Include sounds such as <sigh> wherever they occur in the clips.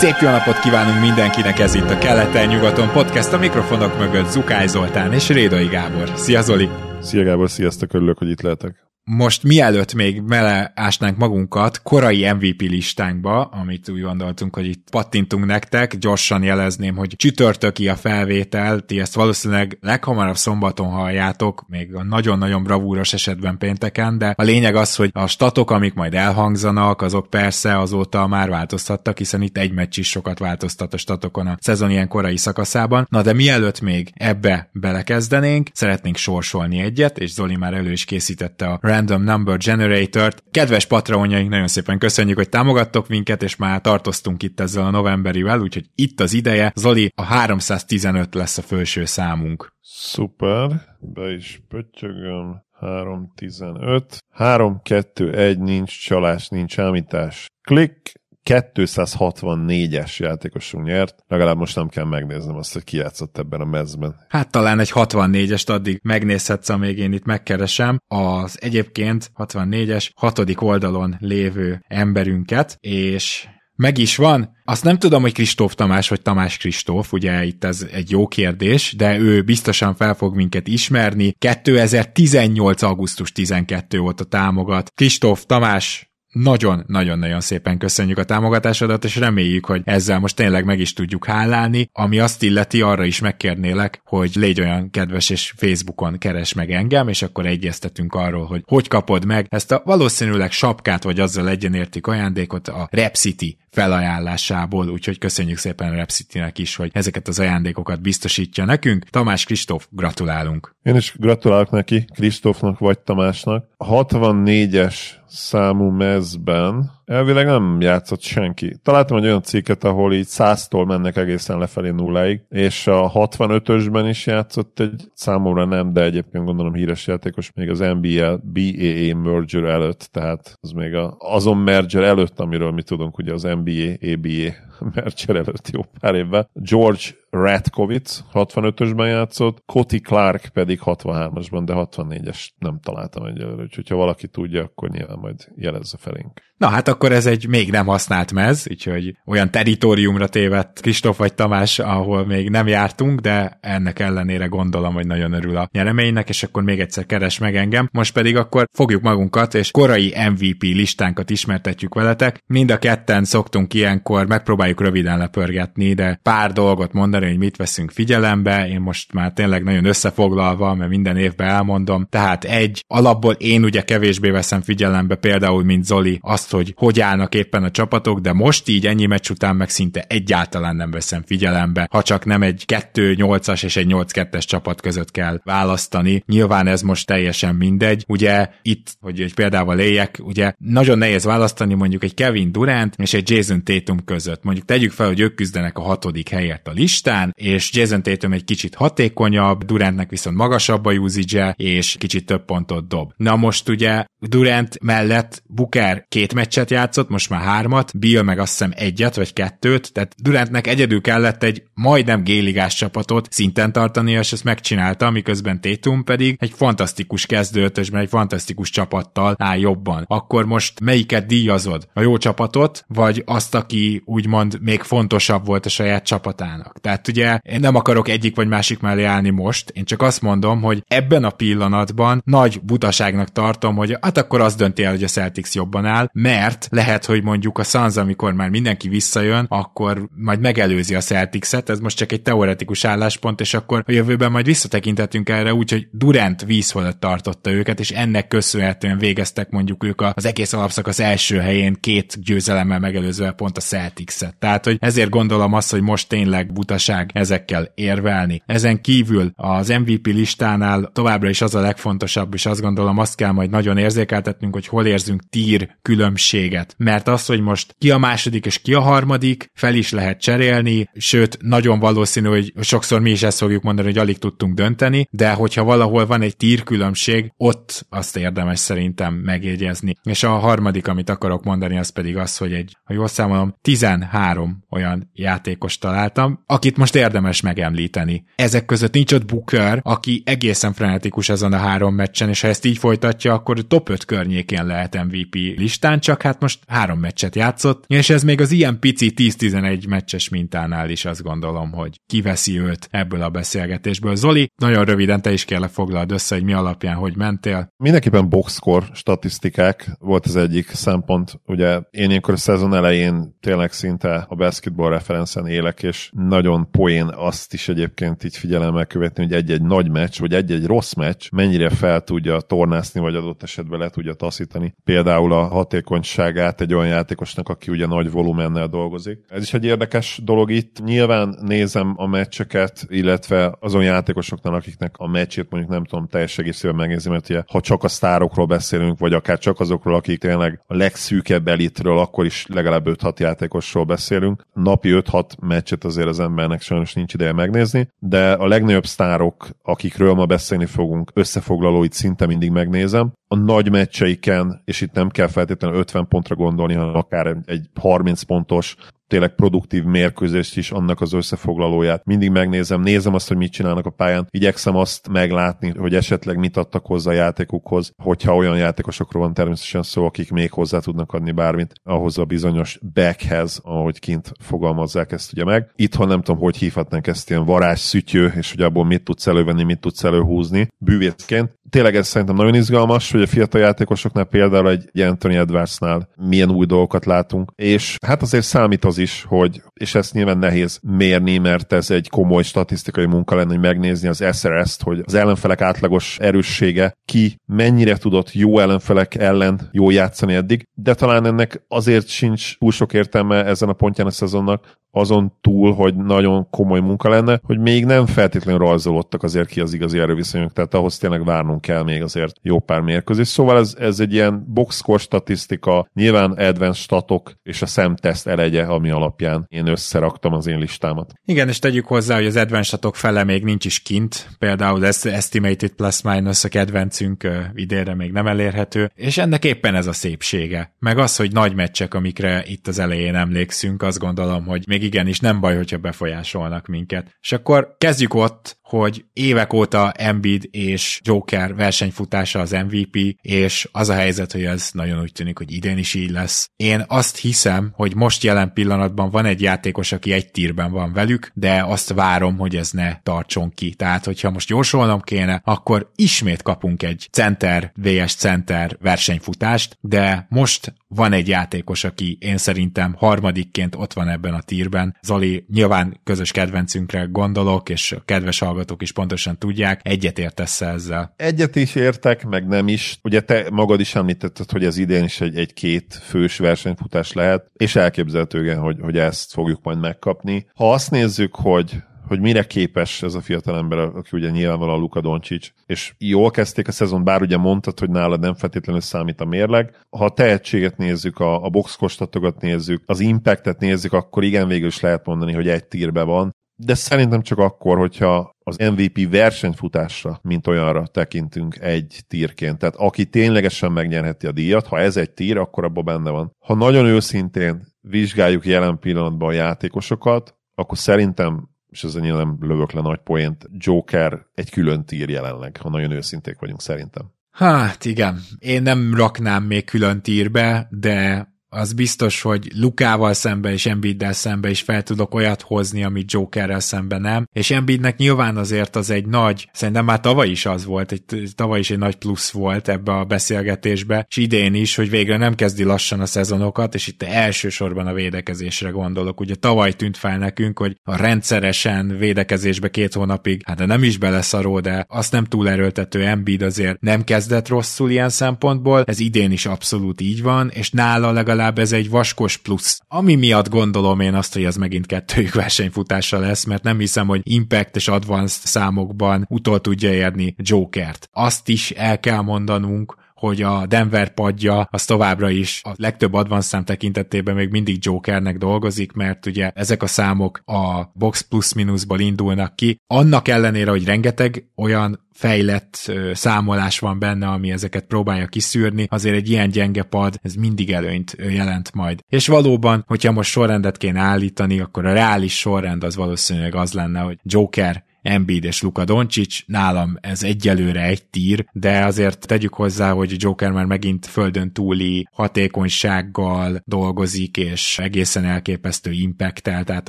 Szép jó napot kívánunk mindenkinek, ez itt a Keleten-nyugaton podcast, a mikrofonok mögött Zukály Zoltán és Rédai Gábor. Szia Zoli! Szia Gábor, sziasztok, örülök, hogy itt lehetek most mielőtt még beleásnánk magunkat korai MVP listánkba, amit úgy gondoltunk, hogy itt pattintunk nektek, gyorsan jelezném, hogy csütörtöki a felvétel, ti ezt valószínűleg leghamarabb szombaton halljátok, még a nagyon-nagyon bravúros esetben pénteken, de a lényeg az, hogy a statok, amik majd elhangzanak, azok persze azóta már változtattak, hiszen itt egy meccs is sokat változtat a statokon a szezon ilyen korai szakaszában. Na de mielőtt még ebbe belekezdenénk, szeretnénk sorsolni egyet, és Zoli már elő is készítette a Random Number Generator-t. Kedves patronjaink, nagyon szépen köszönjük, hogy támogattok minket, és már tartoztunk itt ezzel a novemberivel, úgyhogy itt az ideje. Zoli, a 315 lesz a felső számunk. Szuper, be is pöttyögöm. 315. 3-2-1 nincs csalás, nincs ámítás. Klik, 264-es játékosunk nyert, legalább most nem kell megnéznem azt, hogy ki játszott ebben a mezben. Hát talán egy 64-est addig megnézhetsz, amíg én itt megkeresem, az egyébként 64-es hatodik oldalon lévő emberünket, és meg is van. Azt nem tudom, hogy Kristóf Tamás vagy Tamás Kristóf, ugye itt ez egy jó kérdés, de ő biztosan fel fog minket ismerni. 2018. augusztus 12 óta támogat. Kristóf Tamás, nagyon-nagyon-nagyon szépen köszönjük a támogatásodat, és reméljük, hogy ezzel most tényleg meg is tudjuk hálálni, ami azt illeti, arra is megkérnélek, hogy légy olyan kedves, és Facebookon keres meg engem, és akkor egyeztetünk arról, hogy hogy kapod meg ezt a valószínűleg sapkát, vagy azzal egyenértik ajándékot a Rep City felajánlásából, úgyhogy köszönjük szépen a Repcity-nek is, hogy ezeket az ajándékokat biztosítja nekünk. Tamás Kristóf, gratulálunk! Én is gratulálok neki, Kristófnak vagy Tamásnak. 64-es számú mezben elvileg nem játszott senki. Találtam egy olyan cikket, ahol így 100-tól mennek egészen lefelé nulláig, és a 65-ösben is játszott egy számomra nem, de egyébként gondolom híres játékos még az NBA BAA merger előtt, tehát az még a, azon merger előtt, amiről mi tudunk, ugye az NBA, ABA <laughs> merger előtt jó pár évvel. George Ratkovic 65-ösben játszott, Coti Clark pedig 63-asban, de 64-es nem találtam egyelőre, úgyhogy ha valaki tudja, akkor nyilván majd jelezze felénk. Na hát akkor ez egy még nem használt mez, úgyhogy olyan teritoriumra tévedt Kristóf vagy Tamás, ahol még nem jártunk, de ennek ellenére gondolom, hogy nagyon örül a nyereménynek, és akkor még egyszer keres meg engem. Most pedig akkor fogjuk magunkat, és korai MVP listánkat ismertetjük veletek. Mind a ketten szoktunk ilyenkor, megpróbáljuk röviden lepörgetni, de pár dolgot mondani, hogy mit veszünk figyelembe. Én most már tényleg nagyon összefoglalva, mert minden évben elmondom. Tehát egy, alapból én ugye kevésbé veszem figyelembe, például, mint Zoli, azt, hogy hogy állnak éppen a csapatok, de most így ennyi meccs után meg szinte egyáltalán nem veszem figyelembe, ha csak nem egy 2-8-as és egy 8-2-es csapat között kell választani. Nyilván ez most teljesen mindegy. Ugye itt, hogy egy példával éljek, ugye nagyon nehéz választani mondjuk egy Kevin Durant és egy Jason Tatum között. Mondjuk tegyük fel, hogy ők küzdenek a hatodik helyet a listán, és Jason Tatum egy kicsit hatékonyabb, Durantnek viszont magasabb a usage és kicsit több pontot dob. Na most ugye Durant mellett Booker két meccset játszott, most már hármat, Bill meg azt hiszem egyet vagy kettőt, tehát Durantnek egyedül kellett egy majdnem géligás csapatot szinten tartani, és ezt megcsinálta, miközben Tatum pedig egy fantasztikus kezdőtösben, egy fantasztikus csapattal áll jobban. Akkor most melyiket díjazod? A jó csapatot, vagy azt, aki úgymond még fontosabb volt a saját csapatának? Tehát ugye én nem akarok egyik vagy másik mellé állni most, én csak azt mondom, hogy ebben a pillanatban nagy butaságnak tartom, hogy hát akkor az dönti el, hogy a Celtics jobban áll, mert lehet, hogy mondjuk a Suns, amikor már mindenki visszajön, akkor majd megelőzi a Celtics-et, ez most csak egy teoretikus álláspont, és akkor a jövőben majd visszatekintetünk erre úgy, hogy Durant víz tartotta őket, és ennek köszönhetően végeztek mondjuk ők az egész alapszakasz első helyén két győzelemmel megelőzve pont a Celtics-et. Tehát, hogy ezért gondolom azt, hogy most tényleg butaság bátorság ezekkel érvelni. Ezen kívül az MVP listánál továbbra is az a legfontosabb, és azt gondolom azt kell majd nagyon érzékeltetnünk, hogy hol érzünk tír különbséget. Mert az, hogy most ki a második és ki a harmadik, fel is lehet cserélni, sőt, nagyon valószínű, hogy sokszor mi is ezt fogjuk mondani, hogy alig tudtunk dönteni, de hogyha valahol van egy tír különbség, ott azt érdemes szerintem megjegyezni. És a harmadik, amit akarok mondani, az pedig az, hogy egy, ha jól számolom, 13 olyan játékos találtam, akit most érdemes megemlíteni. Ezek között nincs ott Booker, aki egészen frenetikus azon a három meccsen, és ha ezt így folytatja, akkor top 5 környékén lehet MVP listán, csak hát most három meccset játszott, és ez még az ilyen pici 10-11 meccses mintánál is azt gondolom, hogy kiveszi őt ebből a beszélgetésből. Zoli, nagyon röviden te is kell foglald össze, hogy mi alapján hogy mentél. Mindenképpen boxscore statisztikák volt az egyik szempont. Ugye én ilyenkor a szezon elején tényleg szinte a basketball referencen élek, és nagyon poén azt is egyébként így figyelemmel követni, hogy egy-egy nagy meccs, vagy egy-egy rossz meccs mennyire fel tudja tornászni, vagy adott esetben le tudja taszítani. Például a hatékonyságát egy olyan játékosnak, aki ugye nagy volumennel dolgozik. Ez is egy érdekes dolog itt. Nyilván nézem a meccseket, illetve azon játékosoknál, akiknek a meccsét mondjuk nem tudom teljes egészében megnézni, mert ugye, ha csak a sztárokról beszélünk, vagy akár csak azokról, akik tényleg a legszűkebb elitről, akkor is legalább 5-6 játékosról beszélünk. Napi 5-6 meccset azért az embernek sajnos nincs ideje megnézni, de a legnagyobb sztárok, akikről ma beszélni fogunk, összefoglalóit szinte mindig megnézem. A nagy meccseiken, és itt nem kell feltétlenül 50 pontra gondolni, hanem akár egy 30 pontos tényleg produktív mérkőzést is, annak az összefoglalóját. Mindig megnézem, nézem azt, hogy mit csinálnak a pályán, igyekszem azt meglátni, hogy esetleg mit adtak hozzá a játékukhoz, hogyha olyan játékosokról van természetesen szó, akik még hozzá tudnak adni bármit ahhoz a bizonyos backhez, ahogy kint fogalmazzák ezt ugye meg. Itthon nem tudom, hogy hívhatnánk ezt ilyen varázs szütyő, és hogy abból mit tudsz elővenni, mit tudsz előhúzni bűvészként. Tényleg ez szerintem nagyon izgalmas, hogy a fiatal játékosoknál például egy Anthony Edwardsnál milyen új dolgokat látunk, és hát azért számít az is, hogy, és ezt nyilván nehéz mérni, mert ez egy komoly statisztikai munka lenne, hogy megnézni az SRS-t, hogy az ellenfelek átlagos erőssége ki mennyire tudott jó ellenfelek ellen jó játszani eddig, de talán ennek azért sincs túl sok értelme ezen a pontján a szezonnak, azon túl, hogy nagyon komoly munka lenne, hogy még nem feltétlenül rajzolódtak azért ki az igazi erőviszonyok, tehát ahhoz tényleg várnunk kell még azért jó pár mérkőzés. Szóval ez, ez egy ilyen boxscore statisztika, nyilván advanced statok és a szemteszt elegye, ami alapján én összeraktam az én listámat. Igen, és tegyük hozzá, hogy az advanced statok fele még nincs is kint, például ez estimated plus minus a kedvencünk idénre még nem elérhető, és ennek éppen ez a szépsége. Meg az, hogy nagy meccsek, amikre itt az elején emlékszünk, azt gondolom, hogy még még igenis nem baj, hogyha befolyásolnak minket. És akkor kezdjük ott, hogy évek óta Embiid és Joker versenyfutása az MVP, és az a helyzet, hogy ez nagyon úgy tűnik, hogy idén is így lesz. Én azt hiszem, hogy most jelen pillanatban van egy játékos, aki egy tírben van velük, de azt várom, hogy ez ne tartson ki. Tehát, hogyha most jósolnom kéne, akkor ismét kapunk egy center vs center versenyfutást, de most van egy játékos, aki én szerintem harmadikként ott van ebben a tírben. Zoli, nyilván közös kedvencünkre gondolok, és a kedves hallgatók is pontosan tudják, egyet értesz ezzel. Egyet is értek, meg nem is. Ugye te magad is említetted, hogy ez idén is egy, egy két fős versenyfutás lehet, és elképzelhető, hogy, hogy ezt fogjuk majd megkapni. Ha azt nézzük, hogy hogy mire képes ez a fiatal ember, aki ugye nyilvánvalóan Luka Doncic, és jól kezdték a szezon, bár ugye mondtad, hogy nálad nem feltétlenül számít a mérleg. Ha a tehetséget nézzük, a, a boxkostatokat nézzük, az impactet nézzük, akkor igen, végül is lehet mondani, hogy egy tírbe van, de szerintem csak akkor, hogyha az MVP versenyfutásra, mint olyanra tekintünk egy tírként. Tehát aki ténylegesen megnyerheti a díjat, ha ez egy tír, akkor abban benne van. Ha nagyon őszintén vizsgáljuk jelen pillanatban a játékosokat, akkor szerintem és ezzel nyilván lövök le nagy poént, Joker egy külön tír jelenleg, ha nagyon őszinték vagyunk szerintem. Hát igen, én nem raknám még külön tírbe, de az biztos, hogy Lukával szembe és Embiiddel szembe is fel tudok olyat hozni, amit Jokerrel szembe nem. És Embiidnek nyilván azért az egy nagy, szerintem már tavaly is az volt, egy, tavaly is egy nagy plusz volt ebbe a beszélgetésbe, és idén is, hogy végre nem kezdi lassan a szezonokat, és itt elsősorban a védekezésre gondolok. Ugye tavaly tűnt fel nekünk, hogy a rendszeresen védekezésbe két hónapig, hát de nem is beleszaró, de azt nem túl erőltető Embiid azért nem kezdett rosszul ilyen szempontból, ez idén is abszolút így van, és nála legalább legalább ez egy vaskos plusz. Ami miatt gondolom én azt, hogy ez megint kettőjük versenyfutása lesz, mert nem hiszem, hogy Impact és Advanced számokban utol tudja érni Jokert. Azt is el kell mondanunk, hogy a Denver padja az továbbra is a legtöbb advanced szám tekintetében még mindig Jokernek dolgozik, mert ugye ezek a számok a box plus-minuszból indulnak ki. Annak ellenére, hogy rengeteg olyan fejlett számolás van benne, ami ezeket próbálja kiszűrni, azért egy ilyen gyenge pad, ez mindig előnyt jelent majd. És valóban, hogyha most sorrendet kéne állítani, akkor a reális sorrend az valószínűleg az lenne, hogy Joker, Embiid és Luka Doncic, nálam ez egyelőre egy tír, de azért tegyük hozzá, hogy Joker már megint földön túli hatékonysággal dolgozik, és egészen elképesztő impactel, tehát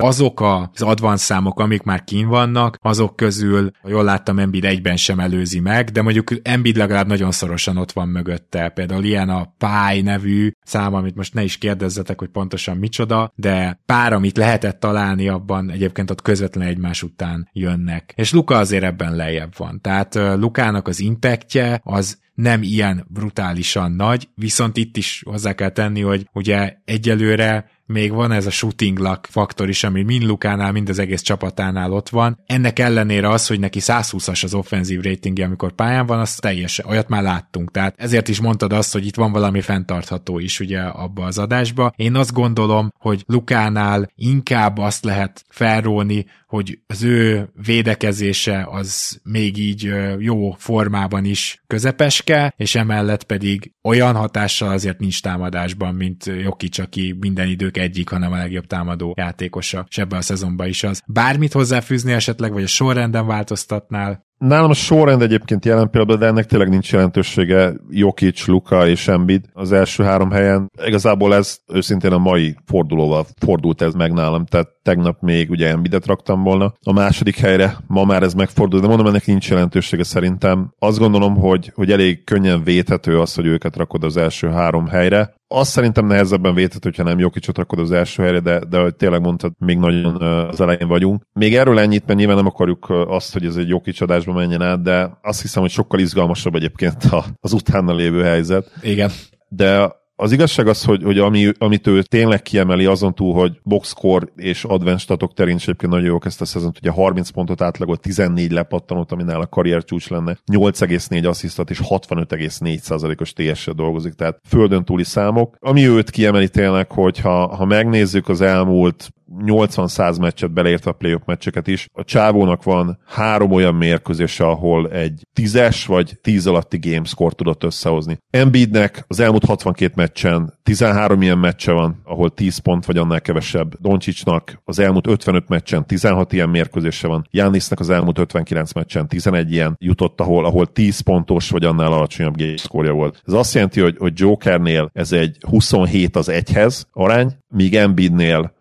azok az advanced számok, amik már kín vannak, azok közül, jól láttam, Embiid egyben sem előzi meg, de mondjuk Embiid legalább nagyon szorosan ott van mögötte, például ilyen a Pi nevű szám, amit most ne is kérdezzetek, hogy pontosan micsoda, de pár, amit lehetett találni abban, egyébként ott közvetlen egymás után jönnek meg. És Luka azért ebben lejjebb van. Tehát Lukának az impactje az nem ilyen brutálisan nagy, viszont itt is hozzá kell tenni, hogy ugye egyelőre még van ez a shooting luck faktor is, ami mind Lukánál, mind az egész csapatánál ott van. Ennek ellenére az, hogy neki 120-as az offenzív ratingje, amikor pályán van, az teljesen, olyat már láttunk. Tehát ezért is mondtad azt, hogy itt van valami fenntartható is ugye abba az adásba. Én azt gondolom, hogy Lukánál inkább azt lehet felróni, hogy az ő védekezése az még így jó formában is közepeske, és emellett pedig olyan hatással azért nincs támadásban, mint Jokic, aki minden idők egyik, hanem a legjobb támadó játékosa, és ebben a szezonban is az. Bármit hozzáfűzni esetleg, vagy a sorrenden változtatnál? Nálam a sorrend egyébként jelen pillanatban, de ennek tényleg nincs jelentősége. Jokic, Luka és Embiid az első három helyen. Igazából ez őszintén a mai fordulóval fordult ez meg nálam, tehát tegnap még ugye Embiidet raktam volna. A második helyre ma már ez megfordult, de mondom, ennek nincs jelentősége szerintem. Azt gondolom, hogy, hogy elég könnyen védhető az, hogy őket rakod az első három helyre azt szerintem nehezebben védhet, hogyha nem Jokicsot rakod az első helyre, de, de hogy tényleg mondtad, még nagyon az elején vagyunk. Még erről ennyit, mert nyilván nem akarjuk azt, hogy ez egy Jokic adásba menjen át, de azt hiszem, hogy sokkal izgalmasabb egyébként az utána lévő helyzet. Igen. De az igazság az, hogy, hogy ami, amit ő tényleg kiemeli azon túl, hogy boxscore és advanced statok terén is egyébként nagyon jók ezt a szezont, ugye 30 pontot átlagolt, 14 lepattanót, ami nála karrier csúcs lenne, 8,4 asszisztat és 65,4%-os TS-sel dolgozik, tehát földön túli számok. Ami őt kiemeli tényleg, hogy ha, ha megnézzük az elmúlt 80-100 meccset beleértve a playoff meccseket is. A csávónak van három olyan mérkőzése, ahol egy tízes vagy tíz alatti gamescore tudott összehozni. Embiidnek az elmúlt 62 meccsen 13 ilyen meccse van, ahol 10 pont vagy annál kevesebb. Doncsicsnak az elmúlt 55 meccsen 16 ilyen mérkőzése van. Jánisznak az elmúlt 59 meccsen 11 ilyen jutott, ahol, ahol 10 pontos vagy annál alacsonyabb gamescore volt. Ez azt jelenti, hogy, hogy Jokernél ez egy 27 az egyhez arány, míg Embiidnél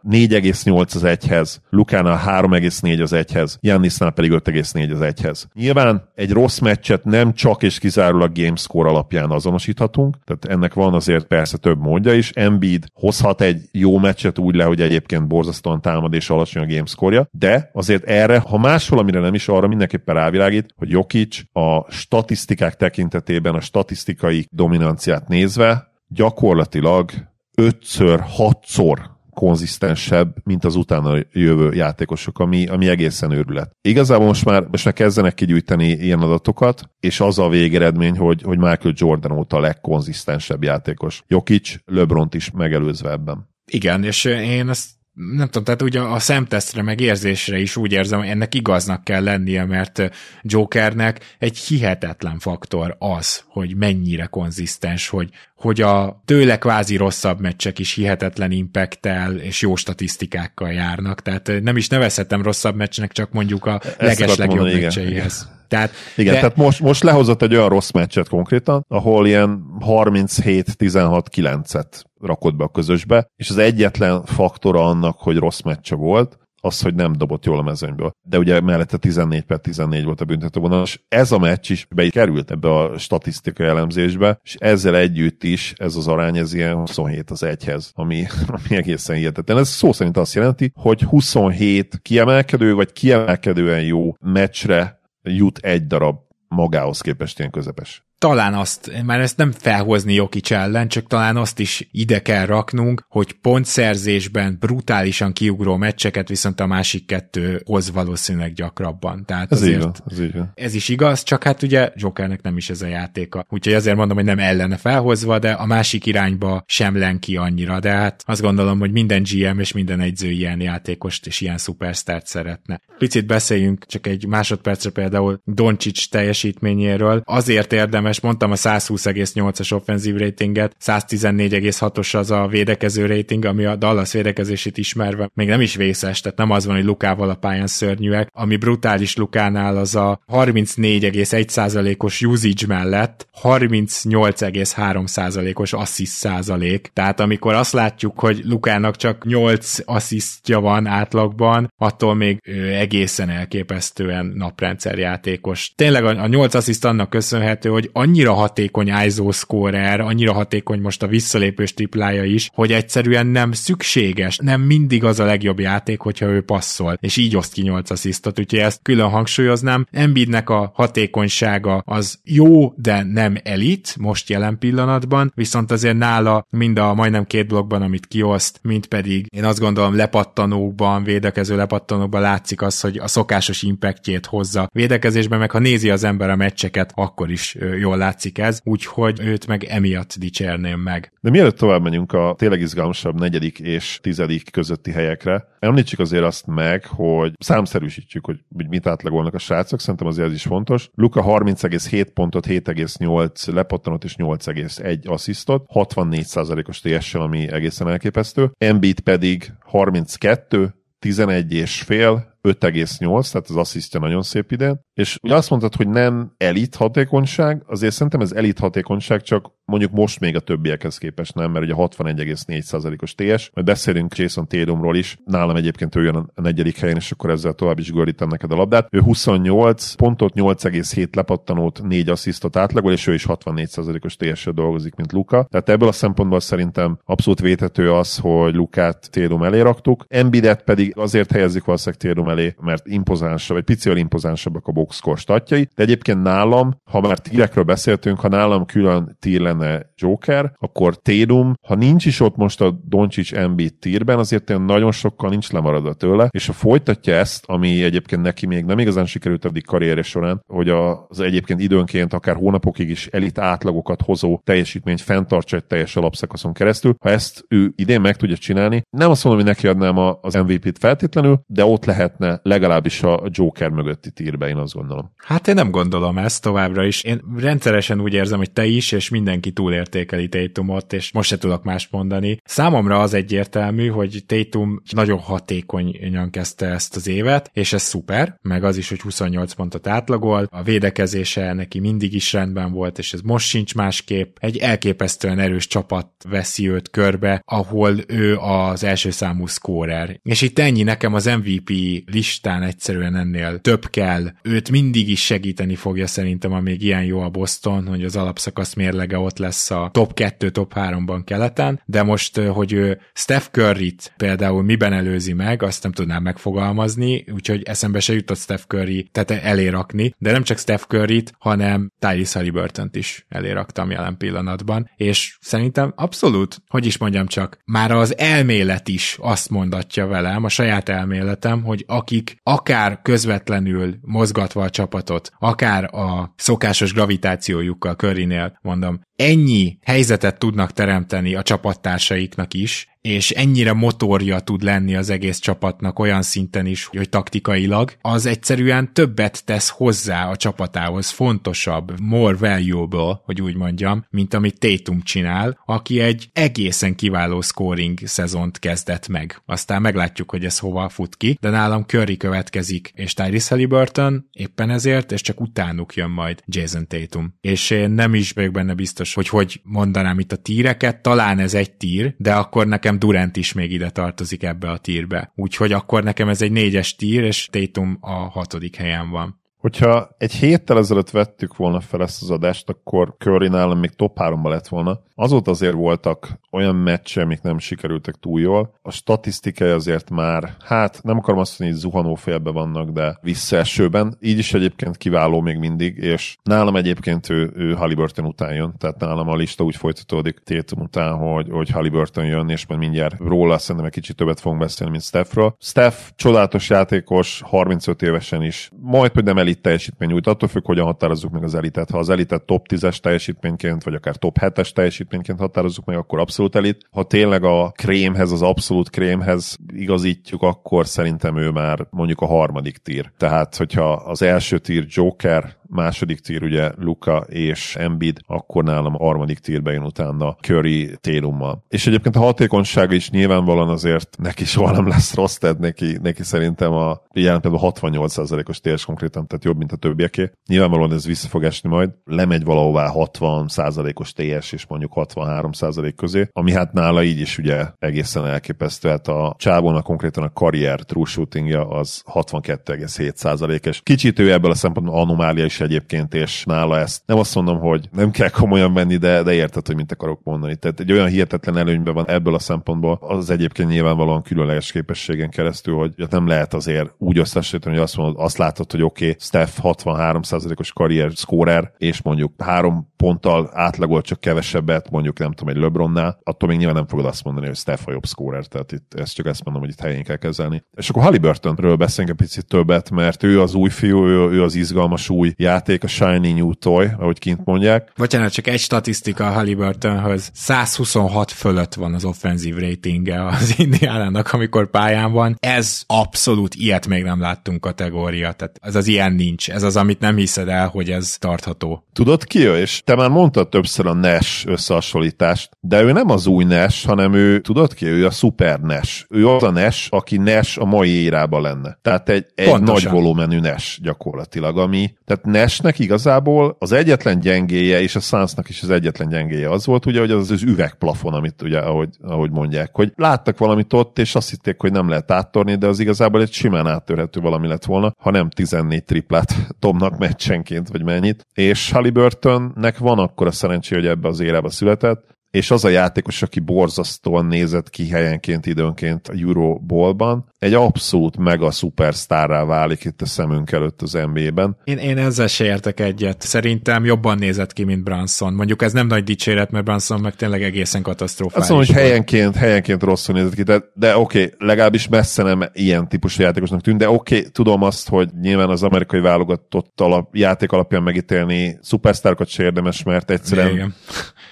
4,8 az egyhez, Lukánál 3,4 az egyhez, Jannisnál pedig 5,4 az egyhez. Nyilván egy rossz meccset nem csak és kizárólag game score alapján azonosíthatunk, tehát ennek van azért persze több módja is. Embiid hozhat egy jó meccset úgy le, hogy egyébként borzasztóan támad és alacsony a game score de azért erre, ha más valamire nem is, arra mindenképpen rávilágít, hogy Jokic a statisztikák tekintetében a statisztikai dominanciát nézve gyakorlatilag ötször, hatszor konzisztensebb, mint az utána jövő játékosok, ami, ami egészen őrület. Igazából most már, most már kezdenek kigyűjteni ilyen adatokat, és az a végeredmény, hogy, hogy Michael Jordan óta a legkonzisztensebb játékos. Jokic, LeBront is megelőzve ebben. Igen, és én ezt nem tudom, tehát ugye a szemtesztre meg érzésre is úgy érzem, hogy ennek igaznak kell lennie, mert Jokernek egy hihetetlen faktor az, hogy mennyire konzisztens, hogy, hogy a tőle kvázi rosszabb meccsek is hihetetlen impacttel és jó statisztikákkal járnak, tehát nem is nevezhetem rosszabb meccsnek, csak mondjuk a legeslegjobb meccseihez. Igen. Tehát, Igen, de... tehát most, most lehozott egy olyan rossz meccset konkrétan, ahol ilyen 37-16-9-et rakott be a közösbe, és az egyetlen faktora annak, hogy rossz meccse volt, az, hogy nem dobott jól a mezőnyből. De ugye mellette 14 per 14 volt a büntetővonal, és ez a meccs is bekerült ebbe a statisztikai elemzésbe, és ezzel együtt is ez az arány, ez ilyen 27 az egyhez, ami, <laughs> ami egészen hihetetlen. Ez szó szerint azt jelenti, hogy 27 kiemelkedő, vagy kiemelkedően jó meccsre jut egy darab magához képest ilyen közepes. Talán azt, már ezt nem felhozni Jokic ellen, csak talán azt is ide kell raknunk, hogy pontszerzésben brutálisan kiugró meccseket viszont a másik kettő hoz valószínűleg gyakrabban. Tehát Ez így azért van, ez így van. ez is igaz, csak hát ugye Jokernek nem is ez a játéka. Úgyhogy ezért mondom, hogy nem ellene felhozva, de a másik irányba sem len ki annyira. De hát azt gondolom, hogy minden GM és minden egyző ilyen játékost és ilyen szupersztárt szeretne. Picit beszéljünk csak egy másodpercre például Doncsics teljesítményéről. Azért érdemes, mondtam a 120,8-as offenzív ratinget, 114,6-os az a védekező rating, ami a Dallas védekezését ismerve még nem is vészes, tehát nem az van, hogy Lukával a pályán szörnyűek. Ami brutális Lukánál az a 34,1%-os usage mellett 38,3%-os assist százalék. Tehát amikor azt látjuk, hogy Lukának csak 8 asszisztja van átlagban, attól még egészen elképesztően naprendszer játékos. Tényleg a, a 8 assziszt annak köszönhető, hogy annyira hatékony ISO scorer, annyira hatékony most a visszalépős triplája is, hogy egyszerűen nem szükséges, nem mindig az a legjobb játék, hogyha ő passzol, és így oszt ki 8 asszisztot, úgyhogy ezt külön hangsúlyoznám. Embiidnek a hatékonysága az jó, de nem elit most jelen pillanatban, viszont azért nála mind a majdnem két blokkban, amit kioszt, mint pedig én azt gondolom lepattanókban, védekező lepattanókban látszik az, hogy a szokásos impactjét hozza. Védekezésben meg ha nézi az ember a meccseket, akkor is ö, jól látszik ez, úgyhogy őt meg emiatt dicsérném meg. De mielőtt tovább megyünk a tényleg izgalmasabb negyedik és tizedik közötti helyekre, említsük azért azt meg, hogy számszerűsítjük, hogy hogy mit átlagolnak a srácok, szerintem azért ez is fontos. Luka 30,7 pontot, 7,8 lepattanot és 8,1 asszisztot, 64%-os TS-sel, ami egészen elképesztő. Embiid pedig 32, 11 és fél, 5,8, tehát az asszisztja nagyon szép idén. És ugye azt mondtad, hogy nem elit hatékonyság, azért szerintem ez elit hatékonyság, csak mondjuk most még a többiekhez képest nem, mert ugye 61,4%-os TS, majd beszélünk Jason Tatumról is, nálam egyébként ő jön a negyedik helyen, és akkor ezzel tovább is görítem neked a labdát. Ő 28 pontot, 8,7 lepattanót, 4 asszisztot átlagol, és ő is 64%-os TS-sel dolgozik, mint Luka. Tehát ebből a szempontból szerintem abszolút vétető az, hogy Lukát Tatum elé raktuk. Embidet pedig azért helyezik valószínűleg Tatum elé, mert impozánsabb, vagy picivel impozánsabbak a boxscore statjai, de egyébként nálam, ha már tírekről beszéltünk, ha nálam külön tír lenne Joker, akkor Tatum, ha nincs is ott most a Doncic Embiid tírben, azért olyan nagyon sokkal nincs lemaradva tőle, és ha folytatja ezt, ami egyébként neki még nem igazán sikerült eddig karrierje során, hogy az egyébként időnként akár hónapokig is elit átlagokat hozó teljesítményt fenntartsa egy teljes alapszakaszon keresztül, ha ezt ő idén meg tudja csinálni, nem azt mondom, hogy neki adnám az MVP-t feltétlenül, de ott lehetne legalábbis a Joker mögötti tírbe, én azt gondolom. Hát én nem gondolom ezt továbbra is. Én rendszeresen úgy érzem, hogy te is, és mindenki túlértékeli Tatumot, és most se tudok mást mondani. Számomra az egyértelmű, hogy Tatum nagyon hatékonyan kezdte ezt az évet, és ez szuper, meg az is, hogy 28 pontot átlagol, a védekezése neki mindig is rendben volt, és ez most sincs másképp. Egy elképesztően erős csapat veszi őt körbe, ahol ő az első számú scorer. És itt ennyi nekem az MVP listán egyszerűen ennél több kell. Őt mindig is segíteni fogja szerintem, amíg ilyen jó a Boston, hogy az alapszakasz mérlege ott lesz a top 2, top 3-ban keleten, de most, hogy ő Steph Curry-t például miben előzi meg, azt nem tudnám megfogalmazni, úgyhogy eszembe se jutott Steph Curry, tehát elé rakni, de nem csak Steph Curry-t, hanem Tyrese halliburton is elé raktam jelen pillanatban, és szerintem abszolút, hogy is mondjam csak, már az elmélet is azt mondatja velem, a saját elméletem, hogy akik akár közvetlenül mozgatva a csapatot, akár a szokásos gravitációjukkal Currynél, mondom, ennyi helyzetet tudnak teremteni a csapattársaiknak is, és ennyire motorja tud lenni az egész csapatnak olyan szinten is, hogy taktikailag, az egyszerűen többet tesz hozzá a csapatához, fontosabb, more valuable, hogy úgy mondjam, mint amit Tatum csinál, aki egy egészen kiváló scoring szezont kezdett meg. Aztán meglátjuk, hogy ez hova fut ki, de nálam Curry következik, és Tyrese Halliburton éppen ezért, és csak utánuk jön majd Jason Tatum. És én nem is vagyok benne biztos, hogy hogy mondanám itt a tíreket, talán ez egy tír, de akkor nekem Durant is még ide tartozik ebbe a tírbe. Úgyhogy akkor nekem ez egy négyes tír, és Tatum a hatodik helyen van. Hogyha egy héttel ezelőtt vettük volna fel ezt az adást, akkor Curry nálam még top 3 lett volna. Azóta azért voltak olyan meccse, amik nem sikerültek túl jól. A statisztikai azért már, hát nem akarom azt mondani, hogy zuhanó félbe vannak, de visszaesőben. Így is egyébként kiváló még mindig, és nálam egyébként ő, ő Halliburton után jön, tehát nálam a lista úgy folytatódik Tétum után, hogy, hogy Halliburton jön, és majd mindjárt róla szerintem egy kicsit többet fogunk beszélni, mint Stephről. Steph csodálatos játékos, 35 évesen is, majd hogy nem elit teljesítmény nyújt, attól függ, hogyan határozzuk meg az elitet. Ha az elitet top 10-es teljesítményként, vagy akár top 7-es teljesítményként határozzuk meg, akkor abszolút elit. Ha tényleg a krémhez, az abszolút krémhez igazítjuk, akkor szerintem ő már mondjuk a harmadik tír. Tehát, hogyha az első tír Joker, második tír ugye Luka és Embiid, akkor nálam a harmadik tírbe jön utána Curry Télummal. És egyébként a hatékonysága is nyilvánvalóan azért neki soha nem lesz rossz, tehát neki, neki szerintem a jelen például 68%-os térs konkrétan, tehát jobb, mint a többieké. Nyilvánvalóan ez vissza fog esni majd, lemegy valahová 60%-os TS és mondjuk 63% közé, ami hát nála így is ugye egészen elképesztő. Hát a csávónak konkrétan a karrier true shootingja az 62,7%-es. Kicsit ő ebből a szempontból anomália is egyébként, és nála ezt nem azt mondom, hogy nem kell komolyan venni, de, de érted, hogy mit akarok mondani. Tehát egy olyan hihetetlen előnyben van ebből a szempontból, az egyébként nyilvánvalóan különleges képességen keresztül, hogy nem lehet azért úgy összesíteni, hogy azt mondod, azt látod, hogy oké, okay, Steph 63%-os karrier scorer, és mondjuk három ponttal átlagolt csak kevesebbet, mondjuk nem tudom, egy LeBronnál, attól még nyilván nem fogod azt mondani, hogy Steph a jobb scorer, tehát itt ezt csak ezt mondom, hogy itt helyén kell kezelni. És akkor Halliburtonről beszélünk egy picit többet, mert ő az új fiú, ő, ő az izgalmas új játék, a shiny new toy, ahogy kint mondják. Bocsánat, csak egy statisztika a Halliburtonhöz. 126 fölött van az offenzív ratingje az <laughs> Indiánának, amikor pályán van. Ez abszolút ilyet még nem láttunk kategória, tehát ez az ilyen nincs. Ez az, amit nem hiszed el, hogy ez tartható. Tudod ki ő? És te már mondtad többször a NES összehasonlítást, de ő nem az új NES, hanem ő, tudod ki? Ő a Super NES. Ő az a NES, aki NES a mai érában lenne. Tehát egy, egy nagy volumenű NES gyakorlatilag, ami, tehát NES-nek igazából az egyetlen gyengéje, és a Sunsnak is az egyetlen gyengéje az volt, ugye, hogy az az üvegplafon, amit ugye, ahogy, ahogy mondják, hogy láttak valamit ott, és azt hitték, hogy nem lehet áttorni, de az igazából egy simán áttörhető valami lett volna, ha nem 14 triplát <laughs> dobnak meccsenként, vagy mennyit. És Halliburtonnek van akkor a szerencsé, hogy ebbe az érába született, és az a játékos, aki borzasztóan nézett ki helyenként, időnként a Euroballban, egy abszolút mega szupersztárrá válik itt a szemünk előtt az NBA-ben. Én, én ezzel se értek egyet. Szerintem jobban nézett ki, mint Branson. Mondjuk ez nem nagy dicséret, mert Branson meg tényleg egészen katasztrofális. Azt mondom, hogy helyenként, helyenként rosszul nézett ki, de, de oké, okay, legalábbis messze nem ilyen típusú játékosnak tűnt, de oké, okay, tudom azt, hogy nyilván az amerikai válogatott alap, játék alapján megítélni szupersztárokat se érdemes, mert egyszerűen Igen.